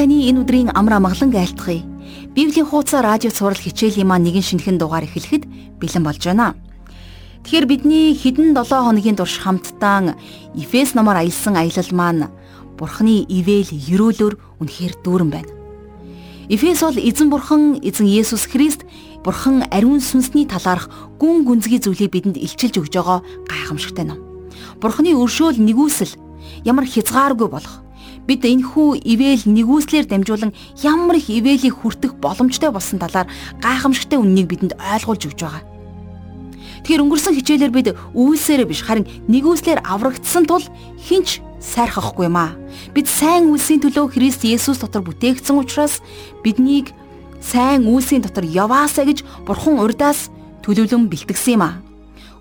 Таны энэ өдрийн амар амгалан айлтгая. Библийн хуудас радио цаурал хичээлийн маань нэгэн шинэхэн дугаар эхлэхэд бэлэн болж байна. Тэгэхээр бидний хэдэн 7 хоногийн турш хамтдаа Эфес номоор аялсан аялал маань Бурхны ивэл ерөөлөөр үнэхээр дүүрэн байна. Эфес бол эзэн бурхан эзэн Есүс Христ бурхан ариун сүнсний талаарх гүн гүнзгий зүйлийг бидэнд илчилж өгж байгаа гайхамшигтай ном. Бурхны өршөөл нэгүсэл ямар хязгааргүй болох бид энэхүү ивэл нэгүслэр дамжуулан ямар их ивэлийг хүртэх боломжтой болсон талаар гайхамшигтай үннийг бидэнд ойлгуулж өгч байгаа. Тэгэхээр өнгөрсөн хичээлээр бид үйлсээрээ биш харин нэгүслэр аврагдсан тул хинч сайрхахгүй юм аа. Бид сайн үйлсийн төлөө Христ Есүс дотор бүтээгдсэн учраас биднийг сайн үйлсийн дотор яваасаа гэж Бурхан урдаас төлөвлөн бэлтгэсэн юм аа.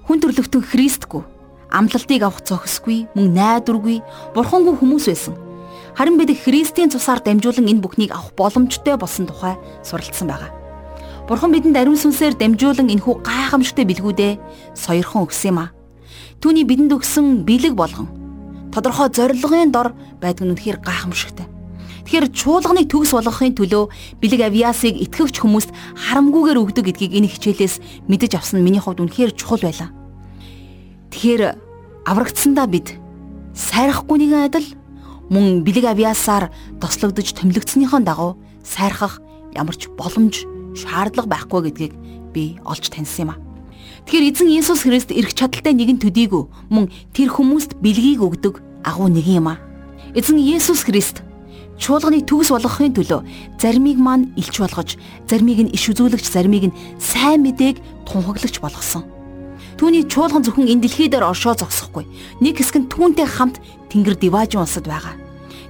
Хүн төрлөختөн Христгүй амлалтыг авах зохисгүй, мөн найдваргүй, бурхангүй хүмүүс байсан. Харин бид Христийн цусаар дамжуулан энэ бүхнийг авах боломжтой болсон тухай суралцсан байгаа. Бурхан бидэнд ариун сүнсээр дамжуулан энэхүү гайхамшигтай бэлгүүдээ сойрхон өгсөн юм а. Түүний бидэнд өгсөн бэлэг болгон тодорхой зорилгын дор байдаг нь үнэхээр гайхамшигтай. Тэгэхээр чуулганыг төгс болгохын төлөө бэлэг авиасыг итгэвч хүмүүст харамгүйгээр өгдөг гэдгийг энэ хичээлээс мэдэж авсан миний хувьд үнэхээр чухал байлаа. Тэгэхээр аврагдсандаа бид сайрахгүй нэгэн адил мөн бэлэг авиасаар тослогдож томилогдсныхоо дагуу сайрхах ямар ч боломж шаардлага байхгүй гэдгийг би олж таньсан юм а. Тэгэхээр эзэн Иесус Христ эрх чадалтай нэгэн төдийгүй мөн тэр хүмүүст бэлгийг өгдөг агуу нэгэн юм а. Эзэн Иесус Христ чуулганыг төгс болгохын төлөө заримыг маань илч болгож, заримыг нь иш үзүүлэгч, заримыг нь сайн мэдээг тунхаглагч болгосон. Түүний чуулган зөвхөн энэ дэлхий дээр оршоо зогсохгүй. Нэг хэсэг нь түүнтэй хамт Тэнгэр Диважин улсад байгаа.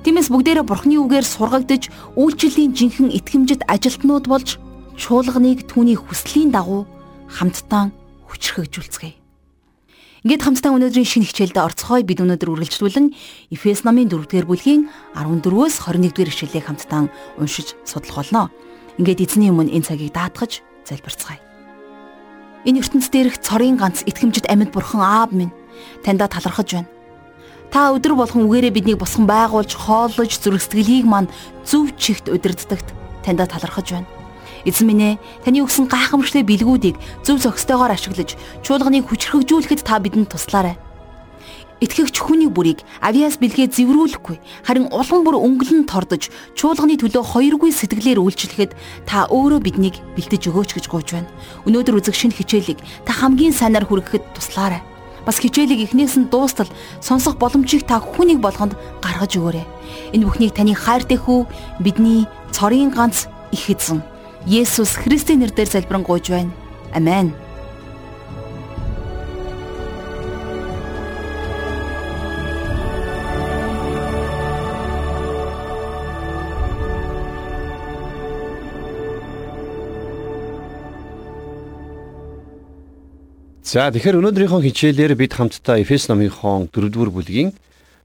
Тиймээс бүгдээрээ Бурхны үгээр сургагдж үйлчлэлийн жинхэнэ итгэмжит ажилтнууд болж чуулганыг түүний хүслийн дагуу хамтдаа хүчрхэгжүүлцгээе. Ингээд хамтдаа өнөөдрийн шинэ хичээлдээ орцгоё бид өнөөдөр үргэлжлүүлэн Эфес намын 4-р бүлгийн 14-өөс 21-р ишлэлийг хамтдаа уншиж судлах болно. Ингээд эзний өмнө энэ цагийг даатгаж залбирцгаая. Энэ ертөнц дээрх цорын ганц итгэмжит амьд бурхан аав минь таньда талархаж байна. Та өдөр болгон үгээрээ биднийг босгон байгуулж, хооллож, зүрх сэтгэлийг маань зөв чигт удирддагт таньда талархаж байна. Эзэн минь ээ, таны өгсөн гайхамшигтай бэлгүүдийг зөв зохистойгоор ашиглаж, чуулганыг хүчрхэгжүүлэхэд та бидэнд туслаарай. Итгэгч хүний бүрийг авиас бэлгээ зэврүүлэхгүй харин улам бүр өнгөлн тордож чуулганы төлөө хоёргүй сэтгэлээр үйлчлэхэд та өөрөө биднийг бэлдэж өгөөч гэж гуйж байна. Өнөөдөр үзэх шинэ хичээлийг та хамгийн сайнаар хүргэхэд туслаарай. Бас хичээлийг эхнээс нь дуустал сонсох боломжийг та хүнийг болгонд гаргаж өгөөрэй. Энэ бүхнийг таны хайртай хүү бидний цорын ганц их эзэн Есүс Христийн нэрээр залбирэн гуйж байна. Амен. За тэгэхээр өнөөдрийнхөө хичээлээр бид хамтдаа Эфес номынхон 4-р бүлгийн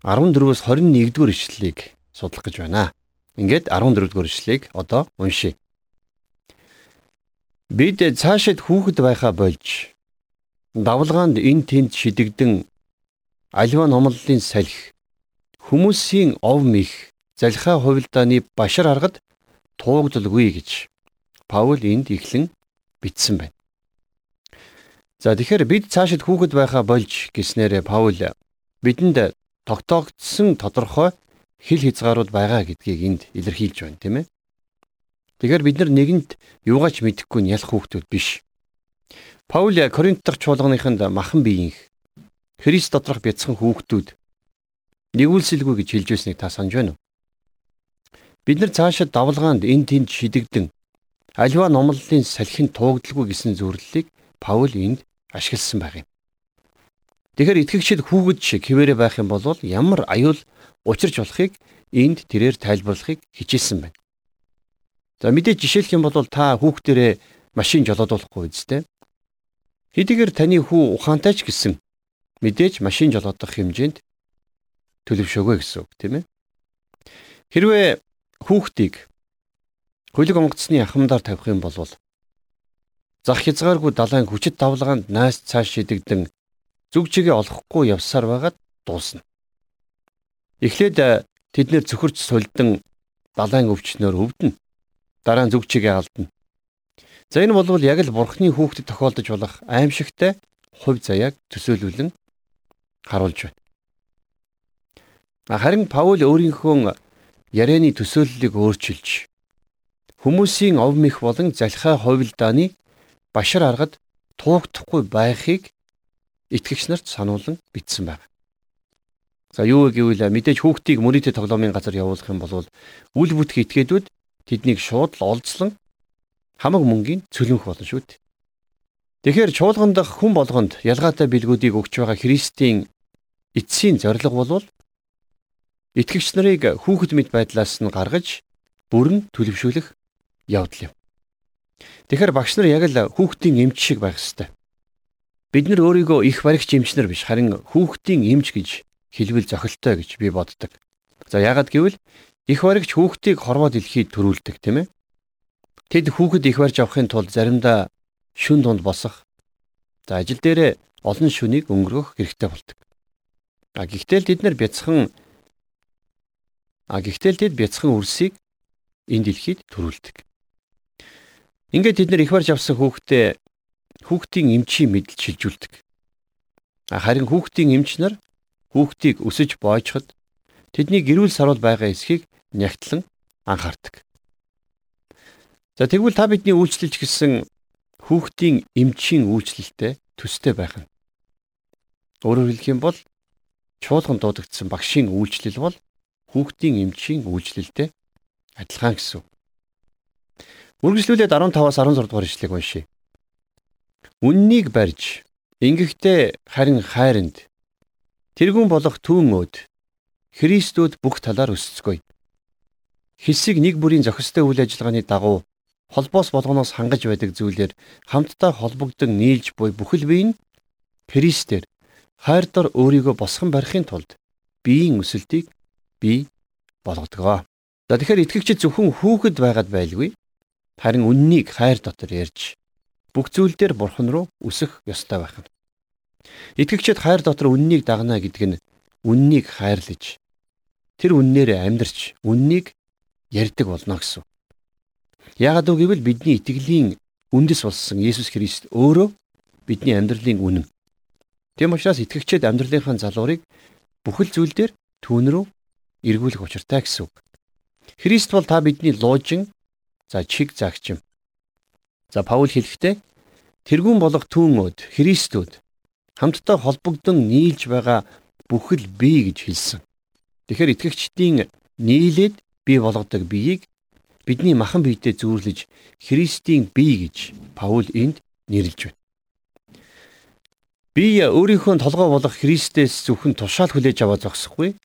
14-өөс 21-р ишлэлийг судлах гэж байна. Ингээд 14-р ишлэлийг одоо уншийе. Бид цаашид хүүхэд байхаа болж давлгаанд эн тэнд шидэгдэн альва номлолын салхи хүмүүсийн ов мих залхаа хувилдааны башар аргад туугдалгүй гэж Паул энд ихлэн бичсэн байна. За тэгэхээр бид цаашид хүүхэд байхаа болж гиснээрээ Паул бидэнд тогтоогдсон тодорхой хил хязгаарууд байгаа гэдгийг энд илэрхийлж байна тийм ээ. Тэгэхээр бид нар нэгэнт юугаач мэдэхгүй нь ялах хүүхдүүд биш. Паул Коринт дахь чуулганыханд махан биеийнх Христ доторх бяцхан хүүхдүүд нэгүүлсэлгүй гэж хэлж байсныг та санаж байна уу? Бид нар цаашид давлгаанд эн тэнд шидэгдэн альва номлолын салхин туугдалгүй гэсэн зөвлөлийг Паул энд ашигласан байх юм. Тэгэхээр итгэгчид хүүхэд шиг хിവэрэ байх юм бол ямар аюул учирч болохыг энд тэрээр тайлбарлахыг хичээсэн байна. За мэдээж жишээлх юм бол та хүүхдэрээ машин жолоодуулахгүй үстэй. Хэдийгээр таны хүү ухаантай ч гэсэн мэдээж машин жолоодох хэмжээнд төлөвшөөгөө гэсэн үг тийм ээ. Хэрвээ хүүхдийг хөлөг онгоцны ахмадаар тавих юм бол зах хязгааргүй далайн хүчит давлгаанд найс цааш шидэгдэн зүг чигээ олохгүй явсаар байгаад дуусна. Эхлээд тэд нэр цөхөрч сулдан далайн өвчнөөр өвдөн. Дараа нь зүг чигээ алдна. За энэ бол яг л бурхны хүүхдэд тохиолдож болох аимшигтай хувь заяаг төсөөлүүлэн харуулж байна. Харин Паул өөрийнхөө ярианы төсөөллийг өөрчилж хүмүүсийн овмих болон залхаа хувилдааны башар аргад туугдахгүй байхыг итгэгч нарт сануулan бичсэн байна. За юу гэвэл мэдээж хүүхдийг мөрөдө тоглоомын газар явуулах юм бол үл бүтх этгээдүүд тэднийг шууд л олзлон хамаг мөнгийн цөлөнх болно шүү дээ. Тэгэхээр чуулган дах хүн болгонд ялгаатай билгүүдийг өгч байгаа Христийн эцсийн зорилго бол итгэгч нарыг хүүхэд мэд байдлаас нь гаргаж бүрэн төлөвшүүлэх явдал юм. Тэгэхээр багш нар яг л хүүхдийн эмч шиг байх ёстой. Бид нар өөрийгөө их баригч эмчнэр биш харин хүүхдийн эмч гэж хэлвэл зохилтой гэж би боддог. За яагаад гэвэл их баригч хүүхдийг хорвоо дэлхийд төрүүлдэг тийм ээ. Тэд хүүхэд их барьж авахын тулд заримдаа шүн дунд босох. За ажил дээрээ олон шүнийг өнгөрөх хэрэгтэй болдог. А гэхдээ л тэд нар бяцхан А гэхдээ л тэд бяцхан үрсийг энэ дэлхийд төрүүлдэг. Ингээд тэд нар их барж авсан хүүхдээ хүүхдийн эмчийн мэдл шилжүүлдэг. Харин хүүхдийн эмч нар хүүхдийг өсөж боожход тэдний гэрүүл саруул байгаа эсхийг нягтлан анхаардаг. За тэгвэл та бидний үйлчлэлч гэсэн хүүхдийн эмчийн үйлчлэлтэй төстэй байх нь. Өөрөөр хэлэх юм бол чуулган дуудагдсан багшийн үйлчлэл бол хүүхдийн эмчийн үйлчлэлтэй адилхан гэсэн. Үргэлжлүүлээд 15-аас 16 дугаар ишлэгийг уншийе. Үннийг барьж, ингэхдээ харин хайранд тэрүүн болох түүн өд Христүүд бүх талаар өсцгөөе. Хэсэг нэг бүрийн зохистой үйл ажиллагааны дагуу холбоос болгоноос хангаж байдаг зүйлээр хамтдаа холбогдсон нийлж буй бүхэл бие нь Христээр хайр дор өөрийгөө босгон барихын тулд биеийн өсөлтийг бий болгодгоо. За тэгэхээр итгэгчид зөвхөн хүүхэд байгаад байлгүй. Харин үннийг хайр дотор ярьж бүх зүйл дээр бурхан руу өсөх ёстой байх нь. Итгэгчид хайр дотор үннийг дагна гэдэг нь үннийг хайрлаж тэр үннээр амьдрч үннийг ярьдаг болно гэсэн. Яагад үг гэвэл бидний итгэлийн үндэс болсон Есүс Христ өөрөө бидний амьдралын үнэн. Тэм учраас итгэгчид амьдралынхаа залуурыг бүхэл зүйл дээр түүн рүү эргүүлэх учиртай гэсэн үг. Христ бол та бидний луужин за чиг загчим. За Паул хэлэхдээ тэрүүн болох түүн өд Христүүд хамтдаа холбогдсон нийлж байгаа бүхэл бие гэж хэлсэн. Тэгэхээр итгэгчдийн нийлээд бий болгодог биеийг бидний махан биетэй зүүрлэж Христийн бие гэж Паул энд нэрлэж байна. Би өөрийнхөө толгой болох Христээс зөвхөн тушаал хүлээж аваад зогсохгүй.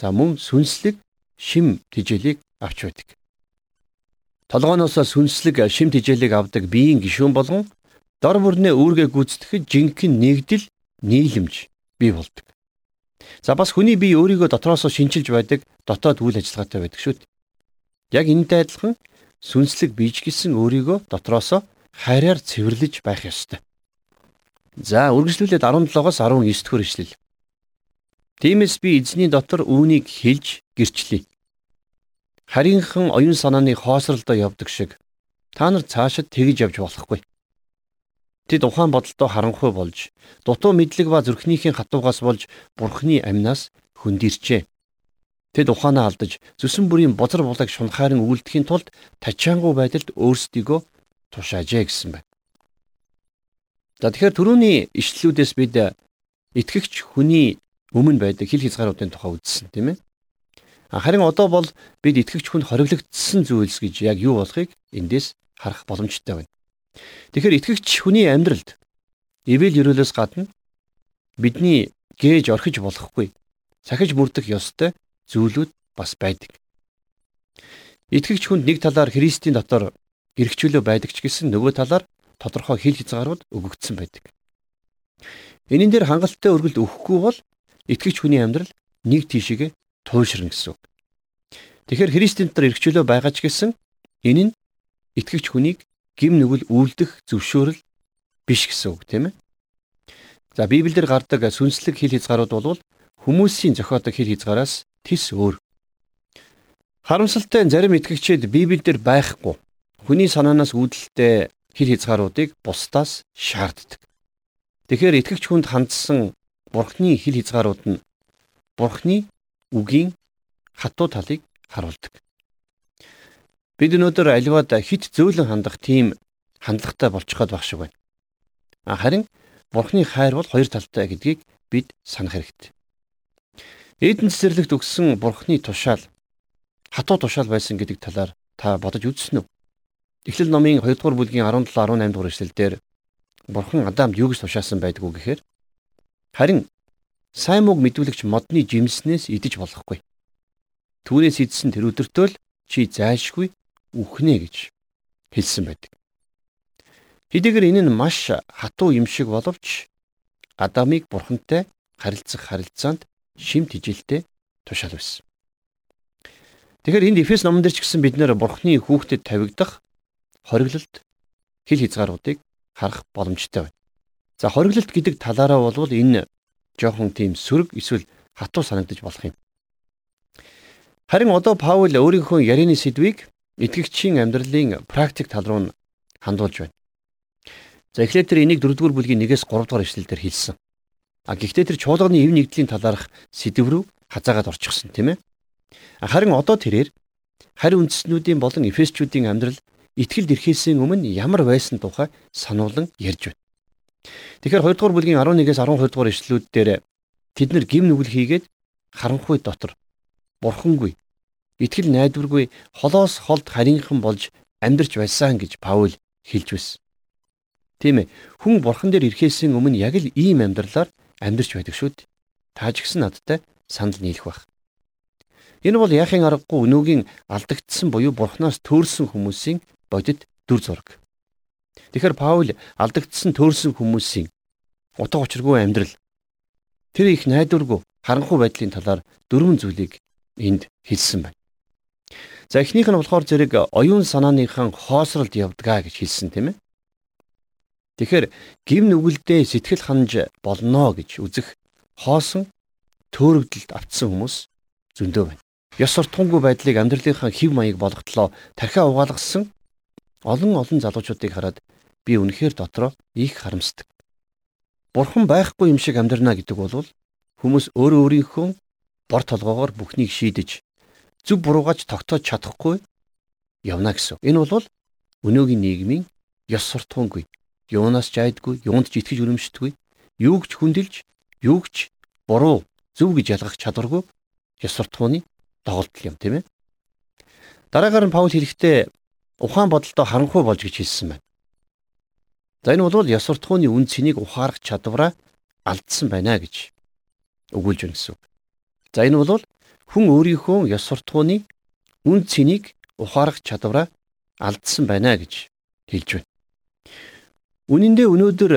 За мөн сүнслэг шим тижээлийг авч байдаг. Толгооноос сүнслэг шим тижээлийг авдаг биеийн гишүүн болгон дор бүрнээ үүргээ гүйцэтгэхэд жинхэнэ нэгдэл нийлэмж бий болдог. За бас хүний бие өөрийгөө дотроос шинчилж байдаг дотоод үйл ажиллагаатай байдаг шүү дээ. Яг энэтэй адилхан сүнслэг бийж гисэн өөрийгөө дотроос хайраар цэвэрлэж байх ёстой. За үргэлжлүүлээд 17-оос 19 дэх ишлэл. Тиймээс би эзний дотор үүнийг хэлж гэрчлэе. Харийнхан оюун санааны хоосролдоо явдаг шиг та нар цаашид тэгж явж болохгүй. Тэд ухаан бодолтой харанхуй болж, дутуу мэдлэг ба зүрхнийхээ хатуугаас болж бурхны амнаас хөндөрчээ. Тэд ухаанаа алдаж, зүсэн бүрийн бозар булаг шунхаарин үлдэхийн тулд тачаангуй байдалд өөрсдийгөө тушаажээ гэсэн байна. За тэгэхээр түрүүний ишлэлүүдээс бид итгэгч хүний өмнө байдаг хил хязгааруудын тухай үзсэн тийм ээ. Харин одоо бол бид итгэгч хүнд хориглогдсон зүйлс гэж яг юу болохыг эндээс харах боломжтой байна. Тэгэхээр итгэгч хүний амьдралд ивэл ерөөлөөс гадна бидний гээж орхиж болохгүй сахиж мөрдөх ёстой зүйлүүд бас байдаг. Итгэгч хүнд нэг талаар Христийн дотор гэрхчлөө байдаг ч гэсэн нөгөө талаар тодорхой хил хязгаарууд өгөгдсөн байдаг. Энэн дээр хангалттай өргөлд өгөхгүй бол итгэгч хүний амьдрал нэг тийшээгээ туйлширна гэсэн үг. Тэгэхээр Христийн дотор эргчлөө байгаа ч гэсэн энэ нь итгэгч хүнийг гим нүгэл үйлдэх зөвшөөрөл биш гэсэн үг тийм ээ. За Библиэлд гардаг сүнслэг хил хязгаарууд бол хүмүүсийн зохиодог хил хязгаараас тис өөр. Харамсалтай зарим итгэгчид Библиэлд байхгүй хүний санаанаас үүдэлтэй хэр хязгааруудыг бусдаас шаарддаг. Тэгэхээр итгэгч хүнд хандсан Бурхны хэр хязгаарууд нь Бурхны үгийн хатуу талыг харуулдаг. Бид өнөөдөр аливаад хит зөөлөн хандах тийм хандлагатай болчиход баг шиг байна. Харин Бурхны хайр бол хоёр талтай гэдгийг бид санах хэрэгтэй. Эдэн цэцэрлэгт өгсөн Бурхны тушаал хатуу тушаал байсан гэдэг талаар та бодож үзсэн үү? Эхлэл номын 2 дугаар бүлгийн 17 18 дугаар эшлэлдэр Бурхан Адамд юу гэж тушаасан байдгүй гэхээр харин сайн мог мэдүүлэгч модны жимснээс идэж болохгүй. Түүнээс идсэн тэр өдөртөө л чи зайлшгүй үхнэ гэж хэлсэн байдаг. Хэдийгээр энэ нь маш хатуу юм шиг боловч Адамыг бурхантай харилцах харилцаанд шим тижилтэй тушаал байсан. Тэгэхээр энд Эфес номон дээр ч гэсэн бид нэр Бурхны хүүхдэд тавигдах хориглолт хил хязгааруудыг харах боломжтой байна. За хориглолт гэдэг талаараа болвол энэ жоохон тийм сөрөг эсвэл хатуу санагдаж болох юм. Харин одоо Паул өөрийнхөө ярианы сэдвийг итгэгчийн амьдралын практик тал руу хандуулж байна. За эхлээд тэр энийг 4-р бүлгийн 1-ээс 3 дугаар эшлэлдэр хэлсэн. А гэхдээ тэр чуулганы эв нэгдлийн талаарх сэдв рүү хазаагаад орчихсон тийм ээ. Харин одоо тэрээр харь үндэстнүүдийн болон эфесчүүдийн амьдрал итгэлд ирэхээс өмнө ямар байсан тухай сануулan ярьж байна. Тэгэхээр 2 дугаар бүлгийн 11-ээс 12 дугаар ишлүүд дээр тэд нар гим нүгэл хийгээд харанхуй дотор бурхангүй итгэл найдваргүй холоос холд харийнхан болж амьдрч байсан гэж Паул хэлж байсан. Тийм ээ. Хүн бурхан дээр ирэхээс өмнө яг л ийм амьдралаар амьдрч байдаг шүү дээ. Тааж гисэн надтай санал нийлэх байх. Энэ бол яахын аргагүй өнөөгийн алдагдсан буюу бурхнаас төөрсөн хүмүүсийн бодит дүр зураг. Тэгэхээр Паул алдагдсан төөрсөн хүмүүсийн утга учиргүй амьдрал тэр их найдваргүй харанхуй байдлын талаар дөрвөн зүйлийг энд хэлсэн байна. За эхнийх нь болохоор зэрэг оюун санааныхан хоосролд явдгаа гэж хэлсэн тийм ээ. Тэгэхээр гим нүгэлдээ сэтгэл ханаж болно гэж үзэх хоосон төөрөгдөлд автсан хүмүүс зөндөө байна ёс суртахуунгүй байдлыг амьдралынхаа хэв маяг болготлоо тархиа угаалгасан олон олон залуучуудыг хараад би үнэхээр дотроо их харамсдаг. Бурхан байхгүй юм шиг амьдрна гэдэг бол хүмүүс өөрөө өөрийнхөө бор толгоогоор бүхнийг шийдэж зөв буруугаач тогтоож чадахгүй явна гэсэн. Энэ бол өнөөгийн нийгмийн ёс суртахуунгүй, юунаас ч айдгүй, юунд ч итгэж өрөмшдөггүй, юу ч хүндэлж, юу ч буруу, зөв гэж ялгах чадваргүй ёс суртахууны доголдол юм тийм ээ. Дараагаар нь Паул хэлэхдээ ухаан бодолтой харанхуй болж гэж хэлсэн байна. За энэ бол ёс суртахууны үн цэнийг ухаарах чадвараа алдсан байна гэж өгүүлж байна гэсэн үг. За энэ бол хүн өөрийнхөө ёс суртахууны үн цэнийг ухаарах чадвараа алдсан байна гэж хэлж байна. Үнэн дээр өнөөдөр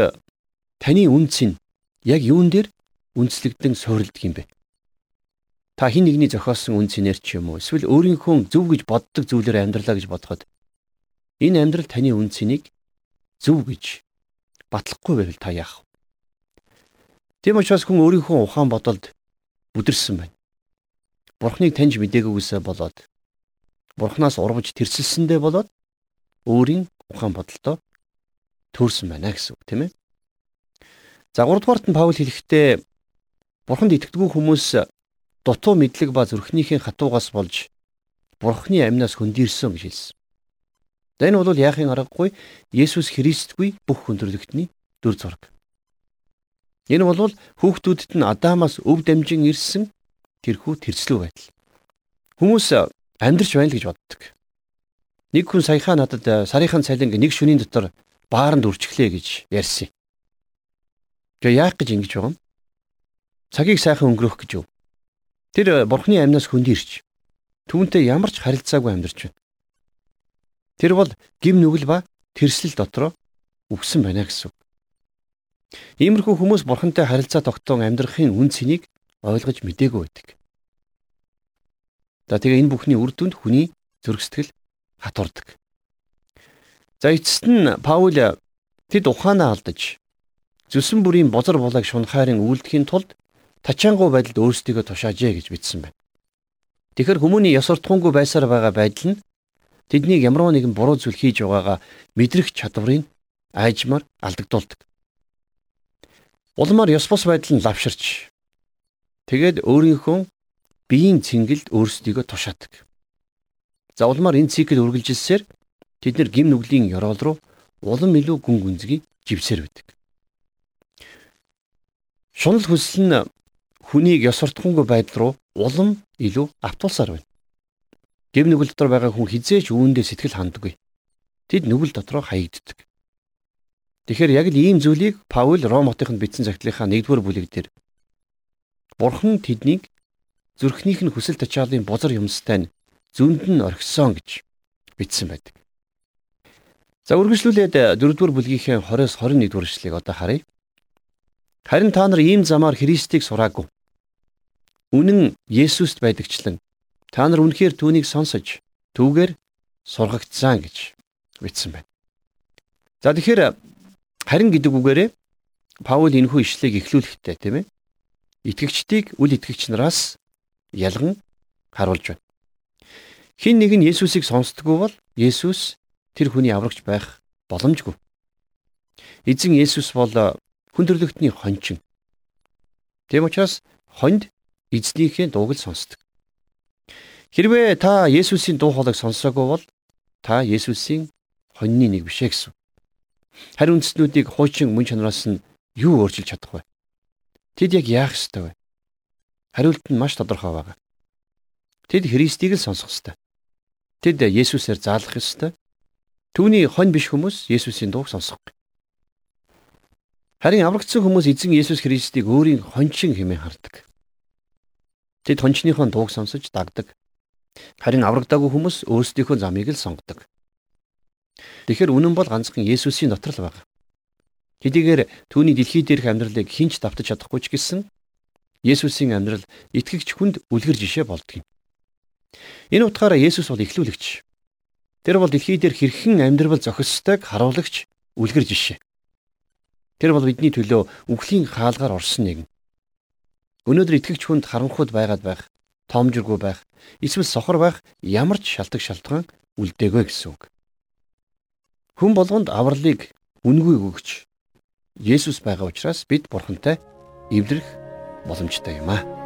таны үн цэн яг юун дээр үндэслэгдэн суурилдаг юм бэ? та хин нэгний зохиосон үн цэнээр ч юм уу эсвэл өөрийнхөө зөв гэж боддог зүйлээр амьдралаа гэж бодоход энэ амьдрал таны үн цэнийг зөв гэж батлахгүй байвал та яах вэ? Тийм учраас хүн өөрийнхөө ухаан бодолд бүдэрсэн байна. Бурхныг таньж мдэггүйсээ болоод Бурхнаас урвж тэрсэлсэндээ болоод өөрийн ухаан бодолдоо төрсэн байна гэсэн үг тийм ээ. За 3 дугаарт нь Паул хэлэхдээ Бурханд итгэдэггүй хүмүүс дутуу мэдлэг ба зүрхнийхээ хатуугаас болж Бурхны амнаас хөндөрсөн гэж хэлсэн. За энэ бол яахын аргагүй Есүс Христгүй бүх хүндрэлтний дүр зураг. Энэ бол хүүхдүүдэд нь Адамаас өв дамжин ирсэн тэрхүү тэрслүү байдал. Хүмүүс амьдрч байна л гэж боддог. Нэг хүн саяхаа надад сарынхан цалинг нэг шөнийн дотор бааранд үрчглээ гэж ярьсан. Тэгээ яах гэж ингэж байгаа юм? Цагийг сайхан өнгөрөөх гэж юу? Тэр бурхны амьнаас хөндөрч түүнтэй ямар ч харилцаагүй амьдарч байна. Тэр бол гим нүгэл ба тэрслэл дотроо үгсэн байна гэсэн. Иймэрхүү хүмүүс бурхантай харилцаа тогтоон амьдрахын үн цэнийг ойлгож мдээгүй байдаг. За тэгээ энэ бүхний үр дүнд хүний зүрх сэтгэл хатуурдаг. За эцэст нь Паул тэд ухаанаа алдаж зүсэн бүрийн бозор булааг шунхаарин үйлдэхийн тулд тачаангуй байдалд өөрсдийгөө тушаажээ гэж бичсэн байна. Тэгэхээр хүмүүний ёс суртахуунгүй байсаар байгаа байдал нь тэднийг ямар нэгэн буруу зүйл хийж байгаагаа мэдрэх чадварыг айжмаар алдагдуулдаг. Улмаар ёс бус байдал нь лавширч тэгээд өөрийнхөө биеийн цэнгэлд өөрсдийгөө тушаадаг. За улмаар энэ цикл үргэлжилсээр тэд нар гим нүглийн ёроол руу улам илүү гүн гүнзгий живсээр байдаг. Шунал хүсэл нь хүнийг ёс суртахуунгүй байдал руу улам илүү автуулсаар байна. Гим нүгэл дотор байгаа хүн хизээч үүндээ сэтгэл ханддаггүй. Тэд нүгэл дотроо хаягддаг. Тэгэхээр яг л ийм зүйлийг Паул Ром хотынд бичсэн загтлынхаа 1-р бүлэг дээр Бурхан тэднийг зүрхнийх нь хүсэл тачаалын бузар юмстай нь зүүнд нь орхисон гэж бичсэн байдаг. За үргэлжлүүлээд 4-р бүлгийнхээ 20-с 21-р эшлэгийг одоо харъя. Харин та нар ийм замаар Христийг сураагүй. Үнэн Есүст байдагчлан Та нар үнэхээр түүнийг сонсож түүгээр сургагдсан гэж бичсэн байна. За тэгэхээр харин гэдэг үгээрээ Паул энэхүү ишлэгийг эхлүүлэхдээ тийм ээ итгэгчдийг үл итгэгч нараас ялган харуулж байна. Хин нэг нь Есүсийг сонсдгоо бол Есүс тэр хүний аврагч байх боломжгүй. Эзэн Есүс бол хүн төрлөختний хончин. Тэм учраас хонд эзнийхээ дууг л сонсдог. Хэрвээ та Есүсийн дуу хоолойг сонсоогүй бол та Есүсийн хоньны нэг бишээ гэсэн. Харин үндэстнүүдийг хуучин мөн чанараас нь юу өөрчилж чадах вэ? Тэд яг яах ёстой вэ? Хариулт нь маш тодорхой байна. Тэд Христийг л сонсох ёстой. Тэд Есүсээр заалах ёстой. Түүний хонь биш хүмүүс Есүсийн дууг сонсохгүй. Харин аврагдсан хүмүүс эзэн Есүс Христийг өөрийн хончин хэмээн хардаг. Тэд хончныхон дууг сонсож дагдаг. Харин аврагдаагүй хүмүүс өөрсдийнхөө замыг л сонгодог. Тэгэхээр үнэн бол ганцхан Есүсийн дотор л байна. Хэдийгээр түүний дэлхий дээрх амьдралыг хинч давтаж чадахгүй ч гэсэн Есүсийн амьдрал итгэгч хүнд үлгэр жишээ болдго юм. Энэ утгаараа Есүс бол эхлүүлэгч. Тэр бол дэлхий дээр хэрхэн амьдрал зохисдог харуулагч үлгэр жишээ. Тэр бол бидний төлөө үхлийн хаалгаар орсон нэгэн. Өнөөдөр итгэгч хүнд харанхуйд байгаад байх тоомжиргүй байх, эсвэл сохор байх ямар ч шалтгаан шалтгаан үлдээгүй гэсэн үг. Хүн болгонд авралыг үнгүй өгч Есүс байгаа учраас бид Бурхантай эвлэрэх боломжтой юм аа.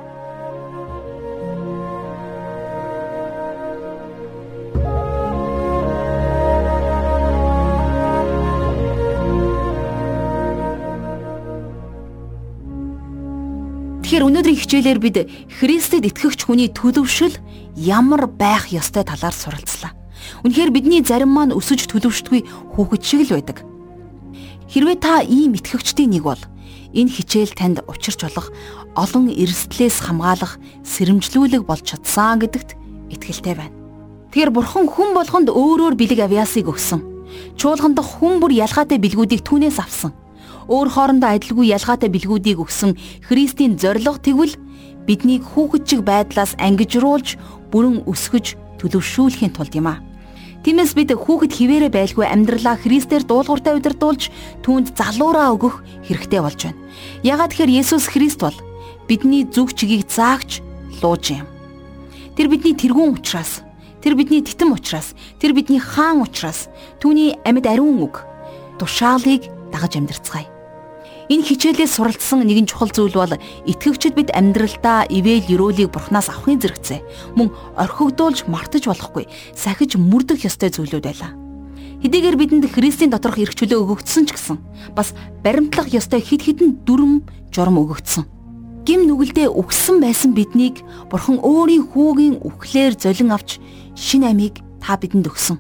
Тэгэхээр өнөөдрийн хичээлээр бид Христэд итгэгч хүний төлөвшил ямар байх ёстой талаар суралцлаа. Үнэхээр бидний зарим маань өсөж төлөвшдгүй хүүхэд шиг л байдаг. Хэрвээ та ийм итгэгчдийн нэг бол энэ хичээл танд учирч болох олон эрсдлээс хамгаалах сэрэмжлүүлэг болж чадсан гэдэгт итгэлтэй байна. Тэгэхээр бурхан хүн болгонд өөрөөр бэлэг авьяасыг өгсөн. Чуулгандах хүн бүр ялгаатай бэлгүүдийг түүнээс авсан өөр хоорондоо адилгүй ялгаатай бэлгүүдийг өгсөн Христийн зориг тэгвэл биднийг хүүхэдчиг байдлаас ангижруулж бүрэн өсгөж төлөвшүүлэхийн тулд юм а. Тиймээс бид хүүхэд хിവэрэ байлгүй амьдралаа Христээр дуулууртай удирдуулж түүнд залуураа өгөх хэрэгтэй болж байна. Ягаад тэгэхээр Есүс Христ бол бидний зүг чигийг заагч лууж юм. Тэр бидний тэргүүн учраас, тэр бидний титэм учраас, тэр бидний хаан учраас түүний амьд ариун үг тушаалыг дагаж амьдрцгаая. Энэ хичээлээс суралцсан нэгэн чухал зүйл бол итгэгчид бид амьдралдаа ивэл өрөөлийг бурхнаас авахын зэрэгцээ. Мөн орхигдуулж мартаж болохгүй, сахиж мөрдөх ёстой зүйлүүд байлаа. Хэдийгээр бидэнд Христийн доторх эрх чөлөө өгөгдсөн ч гэсэн бас баримтлах ёстой хид хідэн дүрм журам өгөгдсөн. Гим нүгэлдээ үхсэн байсан биднийг Бурхан өөрийн хүүгийн үхлээр золин авч шин амийг та бидэнд өгсөн.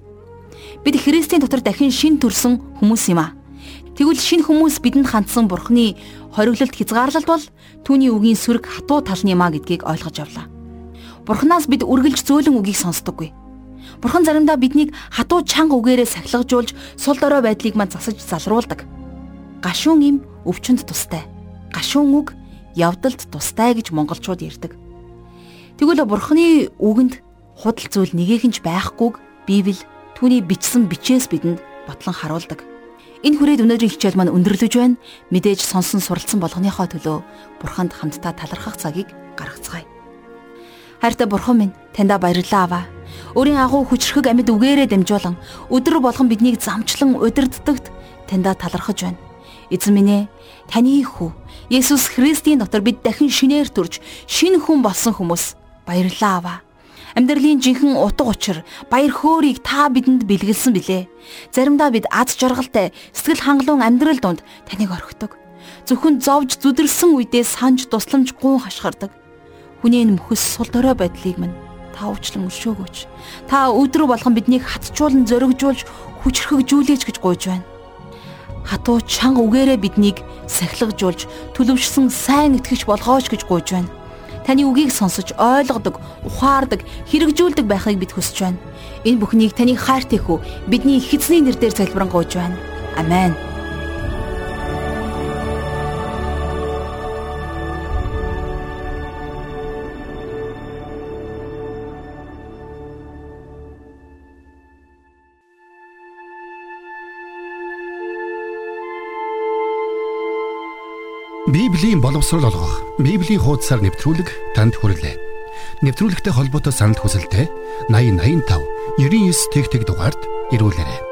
Бид Христийн дотор дахин шин төрсөн хүмүүс юм аа. Тэгвэл шинэ хүмүүс бидэнд хандсан бурхны хориглолт хязгаарлалт бол түүний үгийн сүрэг хатуу тал нь юмаа гэдгийг ойлгож авлаа. Бурханаас бид үргэлж зөөлөн үгийг сонсдоггүй. Бурхан заримдаа биднийг хатуу чанга үгээрээ сахилгажуулж сул дорой байдлыг мань засаж залруулдаг. Гашуун им өвчнөд тустай. Гашуун үг явдалд тустай гэж монголчууд ярьдаг. Тэгвэл Бурханы үгэнд худал зүйл нэгэхэнч байхгүйг Библи түүний бичсэн бичээс бидэнд батлан харуулдаг. Энэ хүрээд өнөөдрийн хичээл маань өндөрлөж байна. Мэдээж сонсон суралцсан болгоныхоо төлөө Бурханд хамтдаа талархах цагийг гаргацгаая. Хайртай бурхан минь, таньда баярлалаа аваа. Өөрийн агуу хүчрхэг амьд үгээрээ дамжуулан өдөр болгон биднийг замчлан удирддагт таньда талархаж байна. Эзэн минь ээ, таны хүү Есүс Христийн дотор бид дахин шинээр төрж шинэ хүн болсон хүмүүс баярлалаа аваа. Амьдралын жинхэнэ утга учир, баяр хөөргийг та бидэнд бэлгэлсэн билээ. Заримдаа бид аз жаргалтай, сэтгэл хангалуун амьдрал донд таныг орхидог. Зөвхөн зовж зүдэрсэн үедээ санж тусламж гуун хашгирдаг. Хүний энэ мөхөс сул дорой байдлыг минь та уучлан өршөөгөөч. Та өдрө болгон биднийг хатжуулан зоригжуулж хүчрхэгжүүлээч гэж гуйж байна. Хатуу чанга үгээрээ биднийг сахилгажуулж төлөвшсөн сайн итгэж болгооч гэж гуйж байна. Таны үгийг сонсож ойлгодог, ухаардаг, хэрэгжүүлдэг байхыг бид хүсэж байна. Энэ бүхнийг таны хайртай хүү бидний эхэзний нэрээр залбирanгуйж байна. Амен. Библийн боловсрол олгох, Библийн хуудасаар нэвтрүүлэг танд хүрэлээ. Нэвтрүүлэгтэй холбоотой санал хүсэлтээ 8085 99 тэгтэг дугаард ирүүлээрэй.